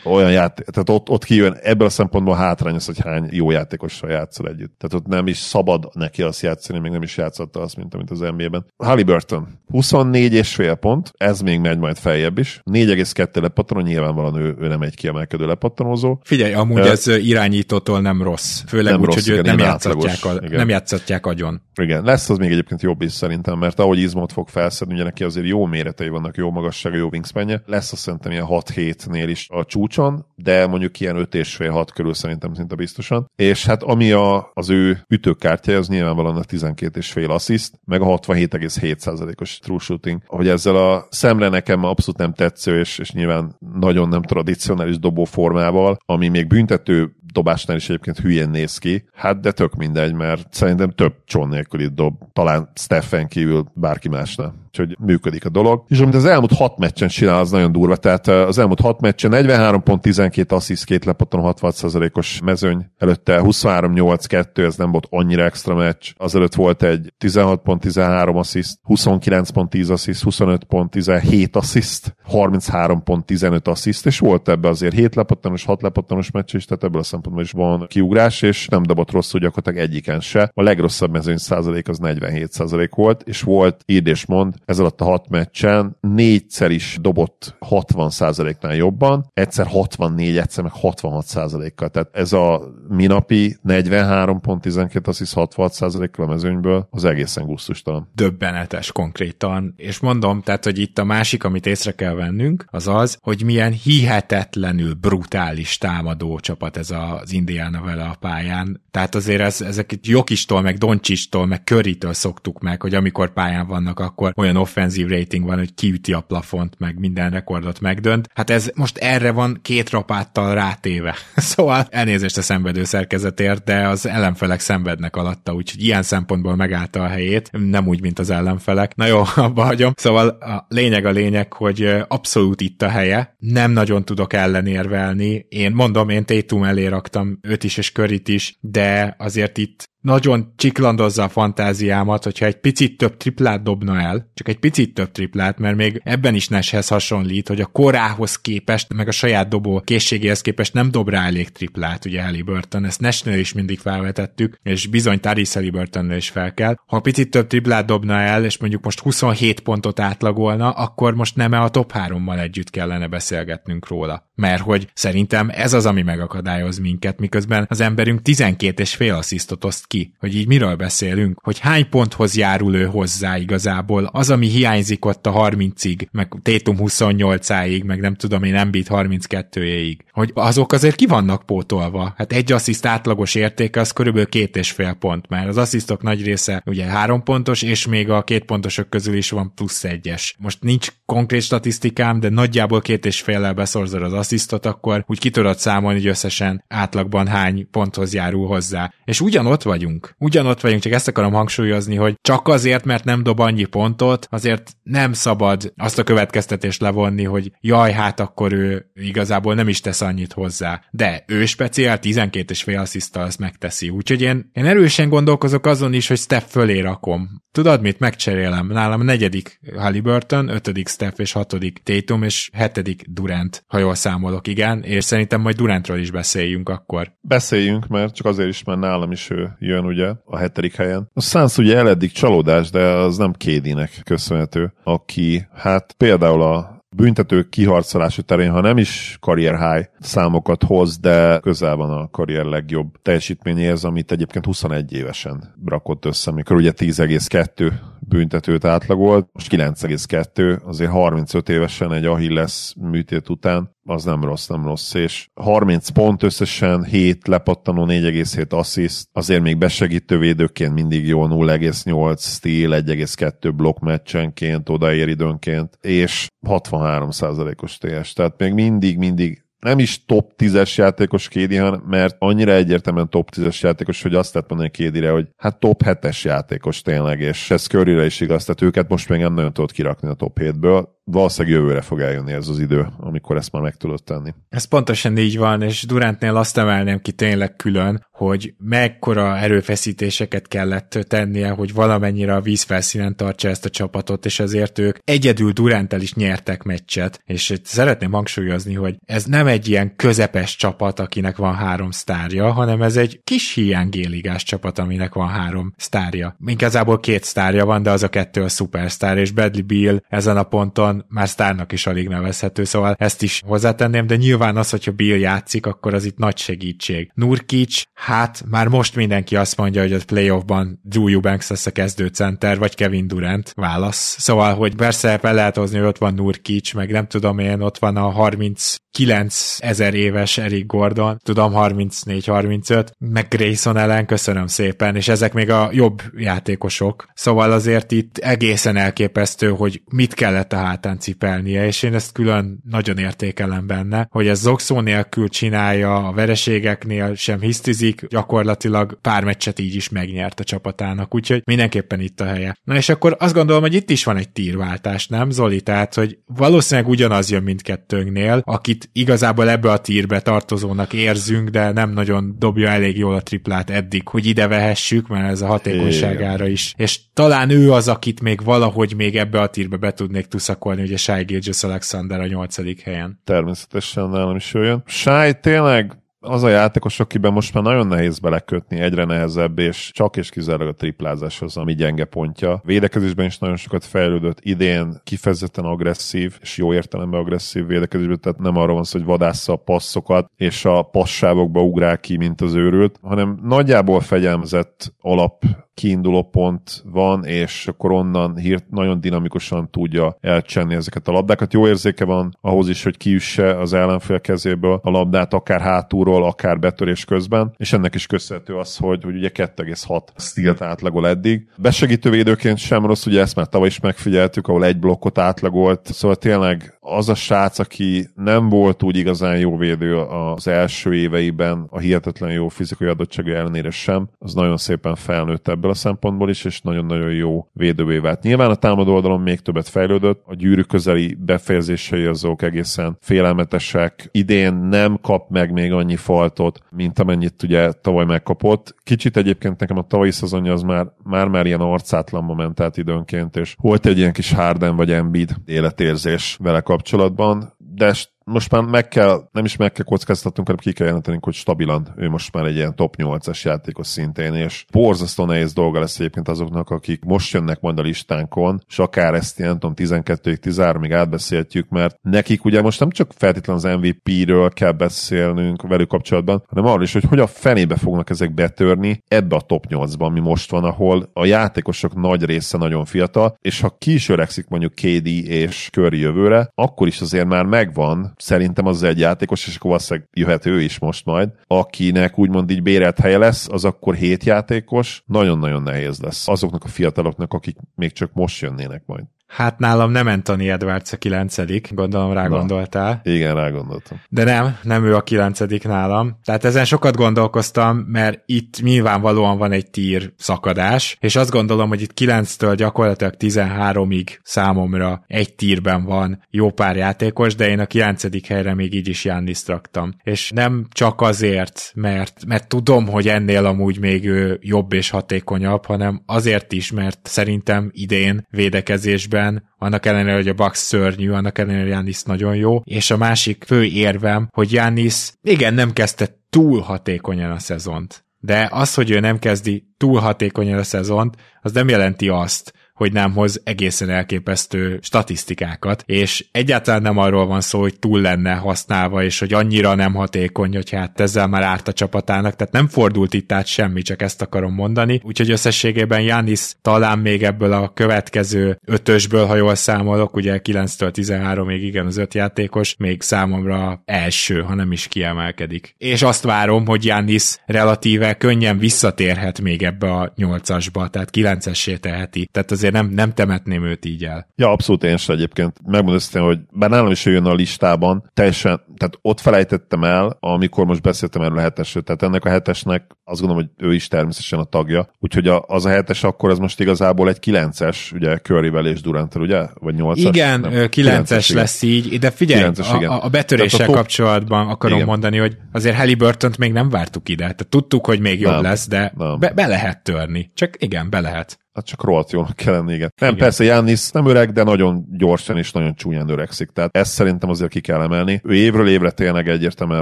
olyan játék, tehát ott, ott kijön, ebből a szempontból hátrány az, hogy hány jó játékossal játszol együtt. Tehát ott nem is szabad neki azt játszani, még nem is játszotta azt, mint amit az NBA-ben. Halliburton, 24 és fél pont, ez még megy majd feljebb is. 4,2 lepattanó, nyilvánvalóan ő, ő nem egy kiemelkedő lepattanózó. Figyelj, amúgy ez irányítótól nem rossz. Főleg nem úgy, rossz, hogy őt nem, játszatják, a, igen. nem játszatják agyon. Igen, lesz az még egyébként jobb is szerintem, mert ahogy izmot fog felszedni, ugye neki azért jó méretei vannak, jó magassága, jó wingspanje. Lesz azt szerintem ilyen 6-7-nél is a csúcson, de mondjuk ilyen 5 és fél 6 körül szerintem szinte biztosan. És hát ami a, az ő ütőkártya, az nyilvánvalóan a 12 és fél assziszt, meg a 67,7%-os true shooting. Hogy ezzel a szemre nekem abszolút nem tetsző, és, és nyilván nagyon nem tradicionális dobó formával, ami még büntető dobásnál is egyébként hülyén néz ki. Hát de tök mindegy, mert szerintem több csón nélkül itt dob, talán Stephen kívül bárki másnál. Úgyhogy működik a dolog. És amit az elmúlt hat meccsen csinál, az nagyon durva. Tehát az elmúlt hat meccsen 43 pont 12 assziszt, két lepatton 66%-os mezőny. Előtte 23-8-2, ez nem volt annyira extra meccs. Azelőtt volt egy 16 pont 13 assziszt, 29 pont 10 assziszt, 25 pont 17 assziszt, 33 pont 15 assziszt, és volt ebbe azért 7 lepattonos, 6 lepattonos meccs is, tehát ebből a szempontból is van kiugrás, és nem dobott rosszul gyakorlatilag egyiken se. A legrosszabb mezőny százalék az 47 százalék volt, és volt, írd és mond, ez alatt a hat meccsen négyszer is dobott 60 százaléknál jobban, egyszer 64, egyszer meg 66 százalékkal. Tehát ez a minapi 43 pont 12 hisz 66 százalékkal a mezőnyből, az egészen gusztustalan. Döbbenetes konkrétan. És mondom, tehát, hogy itt a másik, amit észre kell vennünk, az az, hogy milyen hihetetlenül brutális támadó csapat ez az Indiana vele a pályán. Tehát azért ez, ezek itt Jokistól, meg Doncsistól, meg Köritől szoktuk meg, hogy amikor pályán vannak, akkor olyan olyan offenzív rating van, hogy kiüti a plafont, meg minden rekordot megdönt. Hát ez most erre van két rapáttal rátéve. <laughs> szóval elnézést a szenvedő szerkezetért, de az ellenfelek szenvednek alatta, úgyhogy ilyen szempontból megállta a helyét, nem úgy, mint az ellenfelek. Na jó, <laughs> abba hagyom. Szóval a lényeg a lényeg, hogy abszolút itt a helye, nem nagyon tudok ellenérvelni. Én mondom, én Tatum elé raktam őt is és Körit is, de azért itt nagyon csiklandozza a fantáziámat, hogyha egy picit több triplát dobna el, csak egy picit több triplát, mert még ebben is Neshez hasonlít, hogy a korához képest, meg a saját dobó készségéhez képest nem dob rá elég triplát, ugye Halliburton, ezt Nesnél is mindig felvetettük, és bizony Taris Halliburtonnál is fel kell. Ha picit több triplát dobna el, és mondjuk most 27 pontot átlagolna, akkor most nem a top 3-mal együtt kellene beszélgetnünk róla. Mert hogy szerintem ez az, ami megakadályoz minket, miközben az emberünk 12 és fél asszisztot ki, hogy így miről beszélünk, hogy hány ponthoz járul ő hozzá igazából, az, ami hiányzik ott a 30-ig, meg Tétum 28-áig, meg nem tudom én, Embiid 32-éig, hogy azok azért ki vannak pótolva. Hát egy assziszt átlagos értéke az körülbelül két és fél pont, mert az asszisztok nagy része ugye három pontos, és még a két pontosok közül is van plusz egyes. Most nincs konkrét statisztikám, de nagyjából két és féllel beszorzod az asszisztot, akkor úgy ki tudod számolni, hogy összesen átlagban hány ponthoz járul hozzá. És ugyanott vagy vagyunk. Ugyanott vagyunk, csak ezt akarom hangsúlyozni, hogy csak azért, mert nem dob annyi pontot, azért nem szabad azt a következtetést levonni, hogy jaj, hát akkor ő igazából nem is tesz annyit hozzá. De ő speciál 12 és fél asszisztal ezt megteszi. Úgyhogy én, én erősen gondolkozok azon is, hogy Steph fölé rakom. Tudod mit? Megcserélem. Nálam negyedik Halliburton, ötödik Steph és hatodik Tatum és hetedik Durant, ha jól számolok, igen, és szerintem majd Durantról is beszéljünk akkor. Beszéljünk, mert csak azért is, mert nálam is ő jön ugye a hetedik helyen. A Suns ugye eleddig csalódás, de az nem Kédinek köszönhető, aki hát például a büntető kiharcolása terén, ha nem is karrier high számokat hoz, de közel van a karrier legjobb teljesítményéhez, amit egyébként 21 évesen rakott össze, amikor ugye 10,2 büntetőt átlagolt, most 9,2, azért 35 évesen egy Achilles műtét után, az nem rossz, nem rossz, és 30 pont összesen, 7 lepattanó, 4,7 assziszt, azért még besegítő védőként mindig jó, 0,8 stíl, 1,2 blokk meccsenként, odaér időnként, és 63%-os TS, tehát még mindig, mindig nem is top 10-es játékos Kédi, mert annyira egyértelműen top 10-es játékos, hogy azt tett mondani Kédire, hogy hát top 7-es játékos tényleg, és ez curry is igaz, tehát őket most még nem nagyon tudod kirakni a top 7-ből. Valószínűleg jövőre fog eljönni ez az idő, amikor ezt már meg tudod tenni. Ez pontosan így van, és Durantnél azt emelném ki tényleg külön, hogy mekkora erőfeszítéseket kellett tennie, hogy valamennyire a vízfelszínen tartsa ezt a csapatot, és ezért ők egyedül Durantel is nyertek meccset, és szeretném hangsúlyozni, hogy ez nem egy ilyen közepes csapat, akinek van három sztárja, hanem ez egy kis hiány géligás csapat, aminek van három sztárja. Igazából két sztárja van, de az a kettő a szupersztár, és Bradley Beal ezen a ponton már sztárnak is alig nevezhető, szóval ezt is hozzátenném, de nyilván az, hogyha Bill játszik, akkor az itt nagy segítség. Nurkic, hát már most mindenki azt mondja, hogy a playoffban Drew Eubanks lesz a kezdőcenter, vagy Kevin Durant válasz. Szóval, hogy persze fel lehet hozni, hogy ott van Nurkic, meg nem tudom én, ott van a 30 9000 éves Eric Gordon, tudom 34-35, meg Grayson ellen, köszönöm szépen, és ezek még a jobb játékosok, szóval azért itt egészen elképesztő, hogy mit kellett a hátán cipelnie, és én ezt külön nagyon értékelem benne, hogy ez Zoxó nélkül csinálja, a vereségeknél sem hisztizik, gyakorlatilag pár meccset így is megnyert a csapatának, úgyhogy mindenképpen itt a helye. Na és akkor azt gondolom, hogy itt is van egy tírváltás, nem Zoli? Tehát, hogy valószínűleg ugyanaz jön mindkettőnknél, akit igazából ebbe a tírbe tartozónak érzünk, de nem nagyon dobja elég jól a triplát eddig, hogy ide vehessük, mert ez a hatékonyságára is. És talán ő az, akit még valahogy még ebbe a tírbe be tudnék tuszakolni, ugye Shai Gilgis Alexander a nyolcadik helyen. Természetesen nálam is jön. Shai tényleg az a játékos, akiben most már nagyon nehéz belekötni, egyre nehezebb, és csak és kizárólag a triplázás az, ami gyenge pontja. Védekezésben is nagyon sokat fejlődött, idén kifejezetten agresszív, és jó értelemben agresszív védekezésben, tehát nem arról van szó, hogy vadásza a passzokat, és a passávokba ugrál ki, mint az őrült, hanem nagyjából fegyelmezett alap kiinduló pont van, és akkor onnan hírt nagyon dinamikusan tudja elcsenni ezeket a labdákat. Jó érzéke van ahhoz is, hogy kiüsse az ellenfél kezéből a labdát, akár hátulról, akár betörés közben, és ennek is köszönhető az, hogy, hogy ugye 2,6 stílt átlagol eddig. Besegítő védőként sem rossz, ugye ezt már tavaly is megfigyeltük, ahol egy blokkot átlagolt, szóval tényleg az a srác, aki nem volt úgy igazán jó védő az első éveiben, a hihetetlen jó fizikai adottsága ellenére sem, az nagyon szépen felnőtt ebből a szempontból is, és nagyon-nagyon jó védővé vált. Nyilván a támadó oldalon még többet fejlődött, a gyűrű közeli befejezései azok egészen félelmetesek. Idén nem kap meg még annyi faltot, mint amennyit ugye tavaly megkapott. Kicsit egyébként nekem a tavalyi szezonja az már, már, már ilyen arcátlanba ment át időnként, és volt egy ilyen kis Harden vagy Embiid életérzés vele kapcsolatban, de most már meg kell, nem is meg kell kockáztatnunk, hanem ki kell jelentenünk, hogy stabilan ő most már egy ilyen top 8-as játékos szintén, és borzasztó nehéz dolga lesz egyébként azoknak, akik most jönnek majd a listánkon, és akár ezt ilyen, tudom, 12-13-ig átbeszéltjük, mert nekik ugye most nem csak feltétlenül az MVP-ről kell beszélnünk velük kapcsolatban, hanem arról is, hogy hogy a fenébe fognak ezek betörni ebbe a top 8-ban, ami most van, ahol a játékosok nagy része nagyon fiatal, és ha ki is öregszik mondjuk KD és Curry jövőre, akkor is azért már megvan szerintem az egy játékos, és akkor valószínűleg jöhet ő is most majd, akinek úgymond így bérelt helye lesz, az akkor hét játékos, nagyon-nagyon nehéz lesz azoknak a fiataloknak, akik még csak most jönnének majd. Hát nálam nem Anthony Edwards a kilencedik, gondolom rá Na, gondoltál. Igen, rá gondoltam. De nem, nem ő a kilencedik nálam. Tehát ezen sokat gondolkoztam, mert itt nyilvánvalóan van egy tír szakadás, és azt gondolom, hogy itt 9-től gyakorlatilag 13-ig számomra egy tírben van jó pár játékos, de én a kilencedik helyre még így is Jannis raktam. És nem csak azért, mert, mert tudom, hogy ennél amúgy még ő jobb és hatékonyabb, hanem azért is, mert szerintem idén védekezésben évben, annak ellenére, hogy a Bucks szörnyű, annak ellenére, Giannis nagyon jó, és a másik fő érvem, hogy Giannis igen, nem kezdte túl hatékonyan a szezont, de az, hogy ő nem kezdi túl hatékonyan a szezont, az nem jelenti azt, hogy nem hoz egészen elképesztő statisztikákat, és egyáltalán nem arról van szó, hogy túl lenne használva, és hogy annyira nem hatékony, hogy hát ezzel már árt a csapatának, tehát nem fordult itt át semmi, csak ezt akarom mondani, úgyhogy összességében Janis talán még ebből a következő ötösből, ha jól számolok, ugye 9-től 13-ig igen az öt játékos, még számomra első, ha nem is kiemelkedik. És azt várom, hogy Janis relatíve könnyen visszatérhet még ebbe a nyolcasba, tehát kilencessé teheti. Tehát azért azért nem, nem temetném őt így el. Ja, abszolút én sem egyébként. Megmondom hogy bár nálam is jön a listában, teljesen, tehát ott felejtettem el, amikor most beszéltem erről a hetesről. Tehát ennek a hetesnek azt gondolom, hogy ő is természetesen a tagja. Úgyhogy a, az a hetes akkor ez most igazából egy kilences, ugye Curryvel és Durantel, ugye? Vagy nyolcas? Igen, nem, kilences lesz igen. így, de figyelj, 9-es, igen. a, a betöréssel a top... kapcsolatban akarom igen. mondani, hogy azért Halliburton még nem vártuk ide. Tehát tudtuk, hogy még jobb nem, lesz, de be, be lehet törni. Csak igen, be lehet. Hát csak rohadt jónak kell lenni, igen. Nem, igen. persze Jannis nem öreg, de nagyon gyorsan és nagyon csúnyán öregszik. Tehát ezt szerintem azért ki kell emelni. Ő évről évre tényleg egyértelműen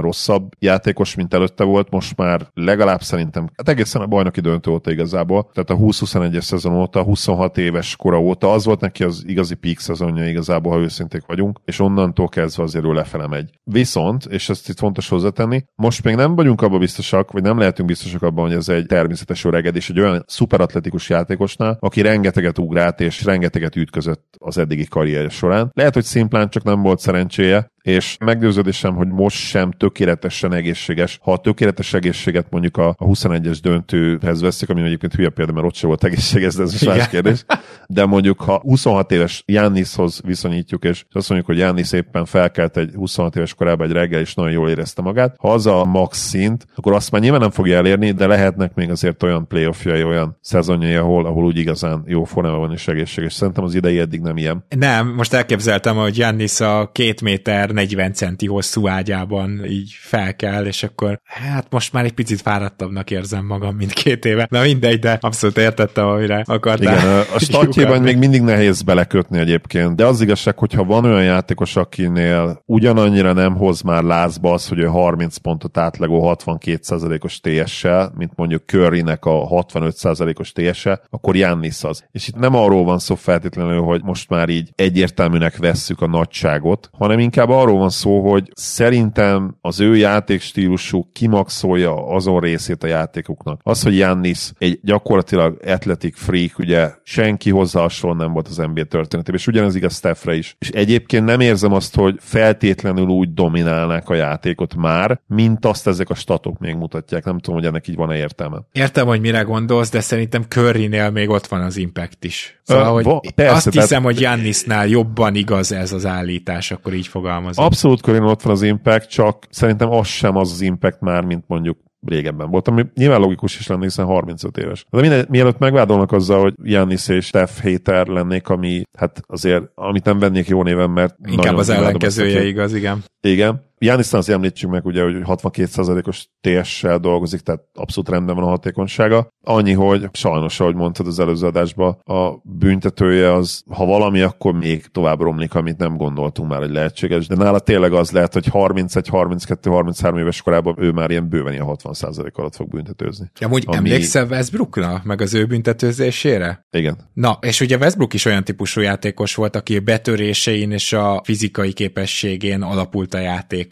rosszabb játékos, mint előtte volt, most már legalább szerintem, hát egészen a bajnoki döntő óta igazából, tehát a 20-21-es szezon óta, 26 éves kora óta, az volt neki az igazi peak szezonja igazából, ha őszinték vagyunk, és onnantól kezdve azért ő lefele megy. Viszont, és ezt itt fontos hozzátenni, most még nem vagyunk abban biztosak, vagy nem lehetünk biztosak abban, hogy ez egy természetes öregedés, egy olyan szuperatletikus játékosnál, aki rengeteget ugrált és rengeteget ütközött az eddigi karrierje során. Lehet, hogy szimplán csak nem volt szerencséje, és meggyőződésem, hogy most sem tökéletesen egészséges. Ha a tökéletes egészséget mondjuk a, a 21-es döntőhez veszik, ami egyébként hülye példa, mert ott sem volt egészséges, de ez más kérdés. De mondjuk, ha 26 éves Jannishoz viszonyítjuk, és azt mondjuk, hogy Jannis éppen felkelt egy 26 éves korában egy reggel, és nagyon jól érezte magát, ha az a max szint, akkor azt már nyilván nem fogja elérni, de lehetnek még azért olyan playoffjai, olyan szezonjai, ahol, ahol úgy igazán jó formában van és egészséges. Szerintem az idei eddig nem ilyen. Nem, most elképzeltem, hogy Jannis a két méter 40 centi hosszú ágyában így fel kell, és akkor hát most már egy picit fáradtabbnak érzem magam, mint két éve. Na mindegy, de abszolút értettem, amire akartál. Igen, a <laughs> startjében még mindig nehéz belekötni egyébként, de az igazság, hogyha van olyan játékos, akinél ugyanannyira nem hoz már lázba az, hogy ő 30 pontot átlagó 62%-os TS-sel, mint mondjuk Currynek a 65%-os TS-e, akkor Jannis az. És itt nem arról van szó feltétlenül, hogy most már így egyértelműnek vesszük a nagyságot, hanem inkább arról van szó, hogy szerintem az ő játékstílusú kimaxolja azon részét a játékoknak. Az, hogy Jannis egy gyakorlatilag athletic freak, ugye senki hozzá hasonló nem volt az NBA történetében, és ugyanez igaz Stephre is. És egyébként nem érzem azt, hogy feltétlenül úgy dominálnák a játékot már, mint azt ezek a statok még mutatják. Nem tudom, hogy ennek így van-e értelme. Értem, hogy mire gondolsz, de szerintem Currynél még ott van az impact is. Szóval, Ö, hogy va- persze, azt hiszem, hogy Jannisnál jobban igaz ez az állítás, akkor így fogalmazom. Abszolút körén ott van az impact, csak szerintem az sem az az impact már, mint mondjuk régebben volt, ami nyilván logikus is lenne, hiszen 35 éves. De minden, mielőtt megvádolnak azzal, hogy Giannis és Steph hater lennék, ami hát azért, amit nem vennék jó néven, mert Inkább az ellenkezője igaz, igen. Igen. Jánisztán azért említsük meg, ugye, hogy 62%-os TS-sel dolgozik, tehát abszolút rendben van a hatékonysága. Annyi, hogy sajnos, ahogy mondtad az előző adásban, a büntetője az, ha valami, akkor még tovább romlik, amit nem gondoltunk már, hogy lehetséges, de nála tényleg az lehet, hogy 31, 32, 33 éves korában ő már ilyen bőven ilyen 60% alatt fog büntetőzni. Amúgy Ami- emlékszel Westbrookra, meg az ő büntetőzésére? Igen. Na, és ugye Westbrook is olyan típusú játékos volt, aki a betörésein és a fizikai képességén alapult a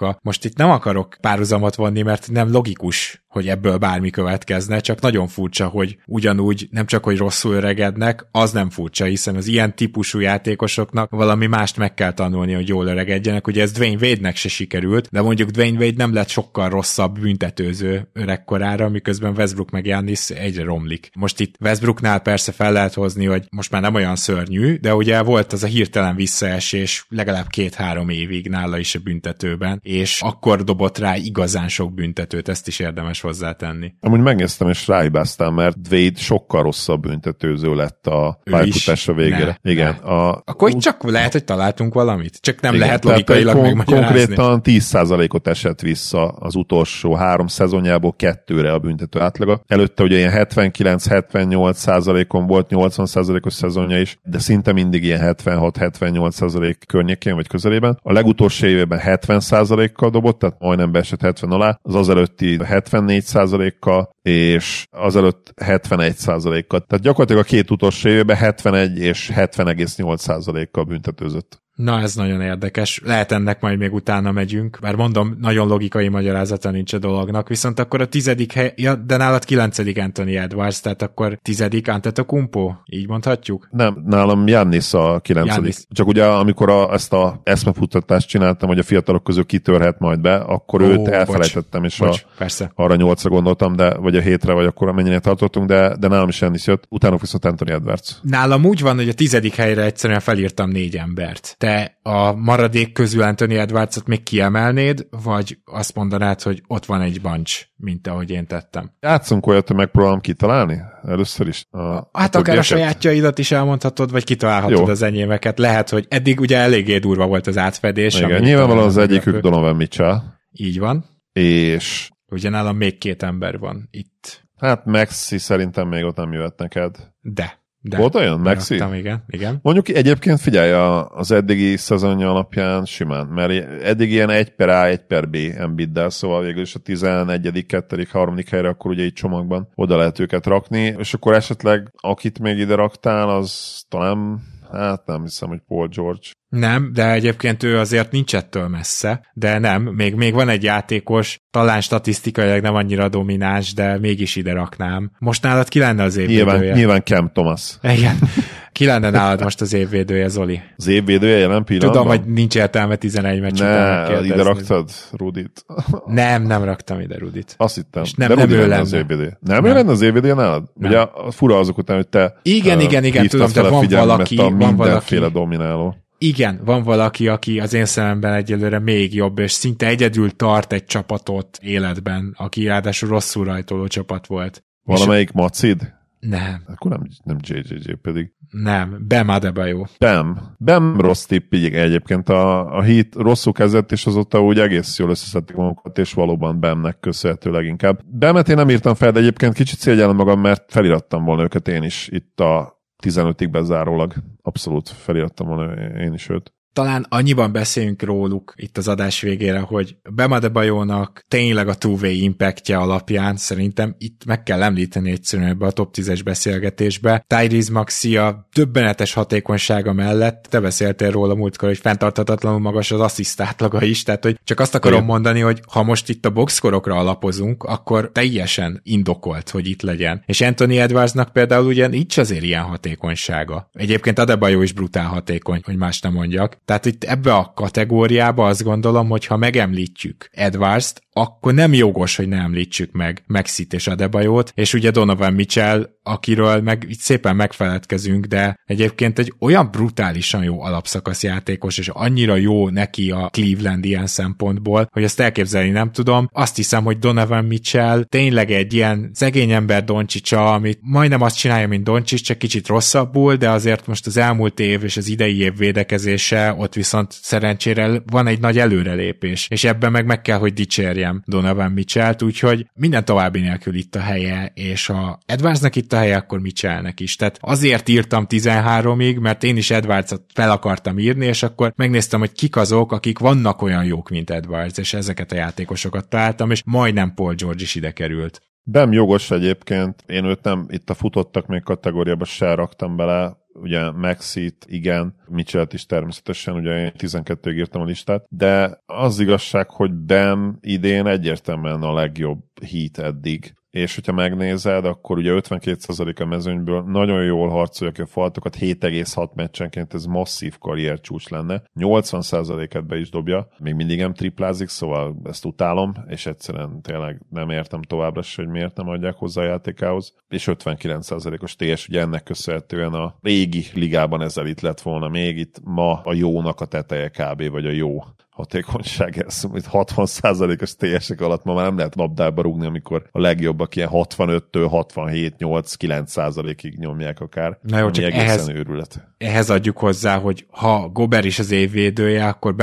játéka. Most itt nem akarok párhuzamot vonni, mert nem logikus, hogy ebből bármi következne, csak nagyon furcsa, hogy ugyanúgy nem csak, hogy rosszul öregednek, az nem furcsa, hiszen az ilyen típusú játékosoknak valami mást meg kell tanulni, hogy jól öregedjenek. Ugye ez Dwayne Wade-nek se sikerült, de mondjuk Dwayne Wade nem lett sokkal rosszabb büntetőző öregkorára, miközben Westbrook meg Giannis egyre romlik. Most itt Westbrooknál persze fel lehet hozni, hogy most már nem olyan szörnyű, de ugye volt az a hirtelen visszaesés legalább két-három évig nála is a büntetőben, és akkor dobott rá igazán sok büntetőt, ezt is érdemes hozzátenni. Amúgy megnéztem és ráibáztam, mert Wade sokkal rosszabb büntetőző lett a is? végére. Ne, Igen. ne. A, Akkor itt csak lehet, hogy találtunk valamit. Csak nem Igen, lehet logikailag kon- megmagyarázni. Konkrétan 10%-ot esett vissza az utolsó három szezonjából kettőre a büntető átlaga. Előtte ugye ilyen 79-78%-on volt 80%-os szezonja is, de szinte mindig ilyen 76-78% környékén vagy közelében. A legutolsó évében 70%-kal dobott, tehát majdnem beesett 70 alá, az azelőtti 74%-kal, és azelőtt 71%-kal. Tehát gyakorlatilag a két utolsó évben 71 és 70,8%-kal büntetőzött. Na, ez nagyon érdekes. Lehet ennek majd még utána megyünk, bár mondom, nagyon logikai magyarázata nincs a dolognak, viszont akkor a tizedik hely, ja, de nálad kilencedik Anthony Edwards, tehát akkor tizedik Antetokumpo, így mondhatjuk? Nem, nálam Jannis a 9. Giannis. Csak ugye amikor a, ezt a eszmefuttatást csináltam, hogy a fiatalok közül kitörhet majd be, akkor Ó, őt bocs. elfelejtettem, és Bocs, a, persze. arra nyolcra gondoltam, de, vagy a hétre, vagy akkor amennyire tartottunk, de, de nálam is Jannis jött, utána viszont Anthony Edwards. Nálam úgy van, hogy a tizedik helyre egyszerűen felírtam négy embert. Te a maradék közül Anthony Edwardsot még kiemelnéd, vagy azt mondanád, hogy ott van egy bunch, mint ahogy én tettem? Játszunk olyat, hogy megpróbálom kitalálni először is. A, Hát a akár a sajátjaidat is elmondhatod, vagy kitalálhatod Jó. az enyémeket. Lehet, hogy eddig ugye eléggé durva volt az átfedés. Igen, nyilvánvalóan az egyikük. Donovan Mitchell, Így van. és Ugye nálam még két ember van itt. hát Maxi szerintem még ott nem jöhet neked. De. De Volt olyan, Maxi? Beraktam, igen, igen. Mondjuk egyébként figyelj, az eddigi szezonja alapján simán, mert eddig ilyen 1 per A, 1 per B Embiiddel, szóval végül is a 11., 2., 3. helyre akkor ugye így csomagban oda lehet őket rakni, és akkor esetleg akit még ide raktál, az talán, hát nem hiszem, hogy Paul George. Nem, de egyébként ő azért nincs ettől messze, de nem, még, még van egy játékos, talán statisztikailag nem annyira domináns, de mégis ide raknám. Most nálad ki lenne az Nyilván, évvédője? nyilván Cam Thomas. Igen. Ki lenne nálad most az évvédője, Zoli? Az évvédője jelen pillanatban? Tudom, hogy nincs értelme 11 meccs Ne, ide raktad Rudit. Nem, nem raktam ide Rudit. Azt hittem. És nem- De nem Rudi ő lenne az lenne. évvédője. Nem, ő Nem. lenne az évvédője nálad? Nem. Ugye a- fura azok után, hogy te Igen, ö, igen, igen, tudom, de van valaki- a van valaki- domináló. Igen, van valaki, aki az én szememben egyelőre még jobb, és szinte egyedül tart egy csapatot életben, aki ráadásul rosszul rajtoló csapat volt. Valamelyik Macid? Nem, Akkor nem, nem JJJ pedig. nem, Bam Adebayo. Bam. Bam rossz tipp így egyébként. A, a hit rosszul kezdett, és azóta úgy egész jól összeszedték magukat, és valóban Bamnek köszönhető leginkább. Bamet én nem írtam fel, de egyébként kicsit szégyellem magam, mert felirattam volna őket én is itt a 15-ig bezárólag. Abszolút felirattam volna én is őt. Talán annyiban beszéljünk róluk itt az adás végére, hogy Bemadebajónak tényleg a two-way impactje alapján szerintem itt meg kell említeni egyszerűen ebbe a top 10-es beszélgetésbe. Tyrese Maxia döbbenetes hatékonysága mellett, te beszéltél róla múltkor, hogy fenntarthatatlanul magas az assziszt átlaga is, tehát hogy csak azt akarom Igen. mondani, hogy ha most itt a boxkorokra alapozunk, akkor teljesen indokolt, hogy itt legyen. És Anthony Edwardsnak például ugye nincs azért ilyen hatékonysága. Egyébként Adebayo is brutál hatékony, hogy más nem mondjak. Tehát itt ebbe a kategóriába azt gondolom, hogy ha megemlítjük Edwards-t, akkor nem jogos, hogy ne említsük meg Maxit és Adebayot, és ugye Donovan Mitchell, akiről meg itt szépen megfeledkezünk, de egyébként egy olyan brutálisan jó alapszakasz játékos, és annyira jó neki a Cleveland ilyen szempontból, hogy ezt elképzelni nem tudom. Azt hiszem, hogy Donovan Mitchell tényleg egy ilyen szegény ember Doncsicsa, amit majdnem azt csinálja, mint Doncsics, csak kicsit rosszabbul, de azért most az elmúlt év és az idei év védekezése, ott viszont szerencsére van egy nagy előrelépés, és ebben meg meg kell, hogy dicsérjem Donovan Mitchell-t, úgyhogy minden további nélkül itt a helye, és a Edwardsnak itt a helye, akkor Mitchellnek is. Tehát azért írtam 13-ig, mert én is Edwards-ot fel akartam írni, és akkor megnéztem, hogy kik azok, akik vannak olyan jók, mint Edwards, és ezeket a játékosokat találtam, és majdnem Paul George is ide került. Bem jogos egyébként, én őt nem itt a futottak még kategóriába se raktam bele, ugye Maxit, igen, Mitchell-t is természetesen, ugye én 12 írtam a listát, de az igazság, hogy Bem idén egyértelműen a legjobb hit eddig és hogyha megnézed, akkor ugye 52% a mezőnyből nagyon jól harcolja a faltokat, 7,6 meccsenként ez masszív karriercsúcs lenne, 80%-et be is dobja, még mindig nem triplázik, szóval ezt utálom, és egyszerűen tényleg nem értem továbbra se, hogy miért nem adják hozzá a játékához, és 59%-os TS, ugye ennek köszönhetően a régi ligában ezzel itt lett volna még, itt ma a jónak a teteje kb. vagy a jó hatékonyság, ez 60%-os TS-ek alatt ma már nem lehet labdába rúgni, amikor a legjobbak ilyen 65-től 67, 8, 9%-ig nyomják akár. Na jó, csak ehhez, őrület. ehhez adjuk hozzá, hogy ha Gober is az évvédője, akkor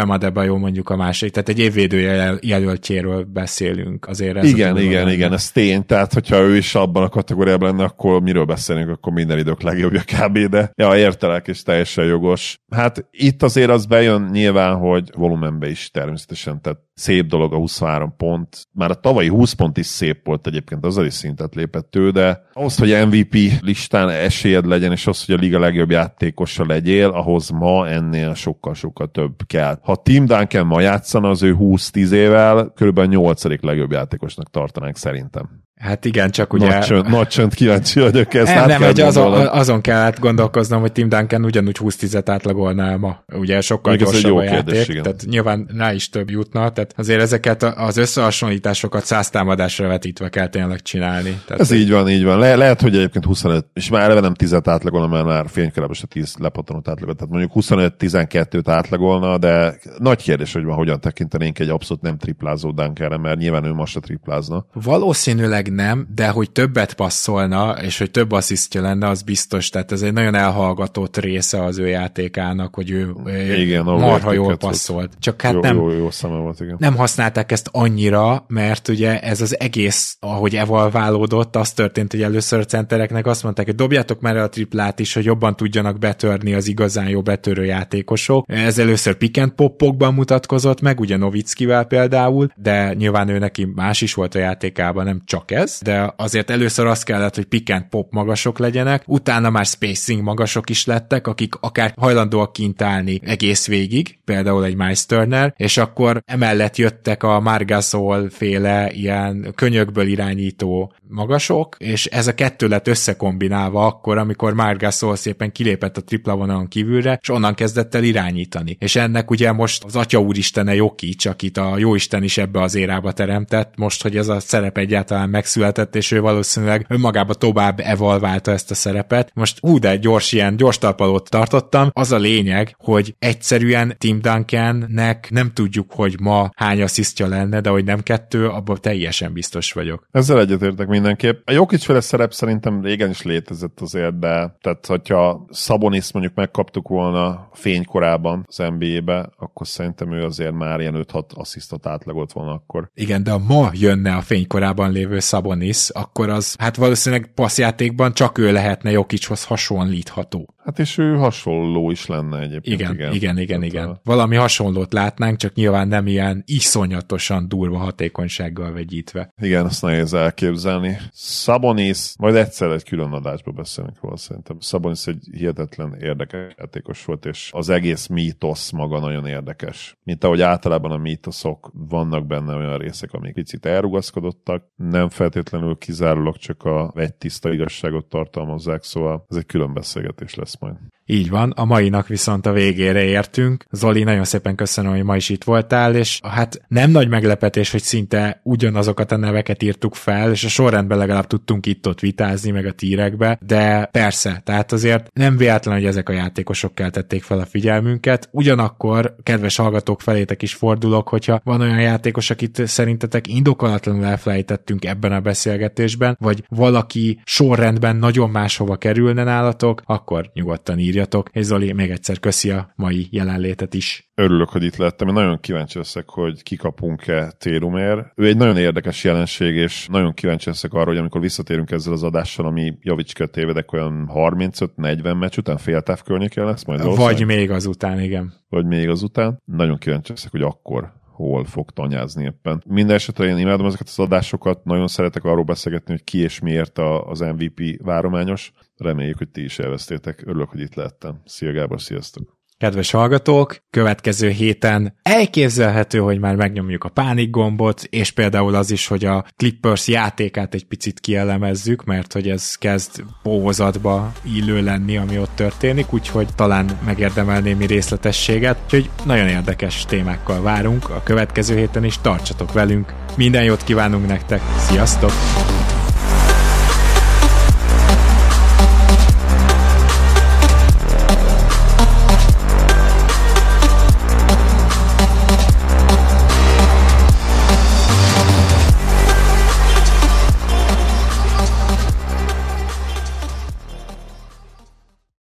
jó mondjuk a másik, tehát egy évvédője jelöltjéről beszélünk azért. Ez igen, igen, lenne. igen, ez tény, tehát hogyha ő is abban a kategóriában lenne, akkor miről beszélünk, akkor minden idők legjobbja kb. De ja, értelek, és teljesen jogos. Hát itt azért az bejön nyilván, hogy volumen be is természetesen, tehát szép dolog a 23 pont. Már a tavalyi 20 pont is szép volt egyébként, az is szintet lépett ő, de ahhoz, hogy MVP listán esélyed legyen, és az, hogy a liga legjobb játékosa legyél, ahhoz ma ennél sokkal-sokkal több kell. Ha Tim Duncan ma játszana az ő 20-10 évvel, körülbelül 8. legjobb játékosnak tartanánk szerintem. Hát igen, csak ugye... Nagy csönd, nagy csönd kíváncsi vagyok ezt. Nem, nem hogy azon, azon kellett gondolkoznom, hogy Tim Duncan ugyanúgy 20 10 átlagolná ma. Ugye sokkal Még gyorsabb a játék, kérdés, tehát nyilván rá is több jutna, tehát azért ezeket az összehasonlításokat száz támadásra vetítve kell tényleg csinálni. Tehát Ez így van, így van. Le, lehet, hogy egyébként 25, és már eleve nem 10 átlagolna, mert már fénykorában se 10 lepattanott átlagot, tehát mondjuk 25-12-t átlagolna, de nagy kérdés, hogy van, hogyan tekintenénk egy abszolút nem triplázó Duncanre, mert nyilván ő most se triplázna. Valószínűleg nem, de hogy többet passzolna, és hogy több asszisztja lenne, az biztos. Tehát ez egy nagyon elhallgatott része az ő játékának, hogy ő igen, marha jól passzolt. Csak hát jó, nem, jó, jó volt, igen. nem használták ezt annyira, mert ugye ez az egész, ahogy evalválódott, az történt, hogy először a centereknek azt mondták, hogy dobjátok már el a triplát is, hogy jobban tudjanak betörni az igazán jó betörő játékosok. Ez először pick and popokban mutatkozott meg, ugye Novickivel például, de nyilván ő neki más is volt a játékában, nem csak ez ez, de azért először az kellett, hogy pick pop magasok legyenek, utána már spacing magasok is lettek, akik akár hajlandóak kint állni egész végig, például egy Miles Turner, és akkor emellett jöttek a Margasol féle ilyen könyökből irányító magasok, és ez a kettő lett összekombinálva akkor, amikor Margasol szépen kilépett a tripla vonalon kívülre, és onnan kezdett el irányítani. És ennek ugye most az Atya Úristene Jokic, akit a Jóisten is ebbe az érába teremtett, most, hogy ez a szerep egyáltalán meg megszületett, és ő valószínűleg önmagába tovább evolválta ezt a szerepet. Most hú, de gyors ilyen, gyors talpalót tartottam. Az a lényeg, hogy egyszerűen Tim Duncannek nem tudjuk, hogy ma hány asszisztja lenne, de hogy nem kettő, abban teljesen biztos vagyok. Ezzel egyetértek mindenképp. A féle szerep szerintem régen is létezett azért, de tehát hogyha Szabonis mondjuk megkaptuk volna fénykorában az NBA-be, akkor szerintem ő azért már ilyen 5-6 asszisztot átlagolt volna akkor. Igen, de a ma jönne a fénykorában lévő Szabonis, akkor az hát valószínűleg passzjátékban csak ő lehetne Jokichoz hasonlítható. Hát és ő hasonló is lenne egyébként. Igen, igen, igen, igen. igen. Valami hasonlót látnánk, csak nyilván nem ilyen iszonyatosan durva hatékonysággal vegyítve. Igen, azt nehéz elképzelni. Szabonis, majd egyszer egy külön adásba beszélünk róla szerintem. Szabonis egy hihetetlen érdekes játékos volt, és az egész mítosz maga nagyon érdekes. Mint ahogy általában a mítoszok vannak benne olyan részek, amik picit elrugaszkodottak, nem feltétlenül kizárólag csak a egy tiszta igazságot tartalmazzák, szóval ez egy külön beszélgetés lesz majd. Így van, a mainak viszont a végére értünk. Zoli, nagyon szépen köszönöm, hogy ma is itt voltál, és hát nem nagy meglepetés, hogy szinte ugyanazokat a neveket írtuk fel, és a sorrendben legalább tudtunk itt-ott vitázni, meg a tírekbe, de persze, tehát azért nem véletlen, hogy ezek a játékosok keltették fel a figyelmünket. Ugyanakkor, kedves hallgatók felétek is fordulok, hogyha van olyan játékos, akit szerintetek indokolatlanul elfelejtettünk ebben a beszélgetésben, vagy valaki sorrendben nagyon máshova kerülne nálatok, akkor nyugodtan ír írjatok, és Zoli, még egyszer köszi a mai jelenlétet is. Örülök, hogy itt lettem, én nagyon kíváncsi leszek, hogy kikapunk-e Térumér. Ő egy nagyon érdekes jelenség, és nagyon kíváncsi leszek arra, hogy amikor visszatérünk ezzel az adással, ami javicska tévedek olyan 35-40 meccs után féltáv környékén lesz majd. Vagy még azután, igen. Vagy még azután. Nagyon kíváncsi leszek, hogy akkor hol fog tanyázni éppen. Minden esetre én imádom ezeket az adásokat, nagyon szeretek arról beszélgetni, hogy ki és miért az MVP várományos. Reméljük, hogy ti is elvesztétek. Örülök, hogy itt lehettem. Szia Gábor, sziasztok! Kedves hallgatók, következő héten elképzelhető, hogy már megnyomjuk a pánik gombot, és például az is, hogy a Clippers játékát egy picit kielemezzük, mert hogy ez kezd bóvozatba illő lenni, ami ott történik, úgyhogy talán megérdemelné némi részletességet, úgyhogy nagyon érdekes témákkal várunk a következő héten is, tartsatok velünk, minden jót kívánunk nektek, sziasztok!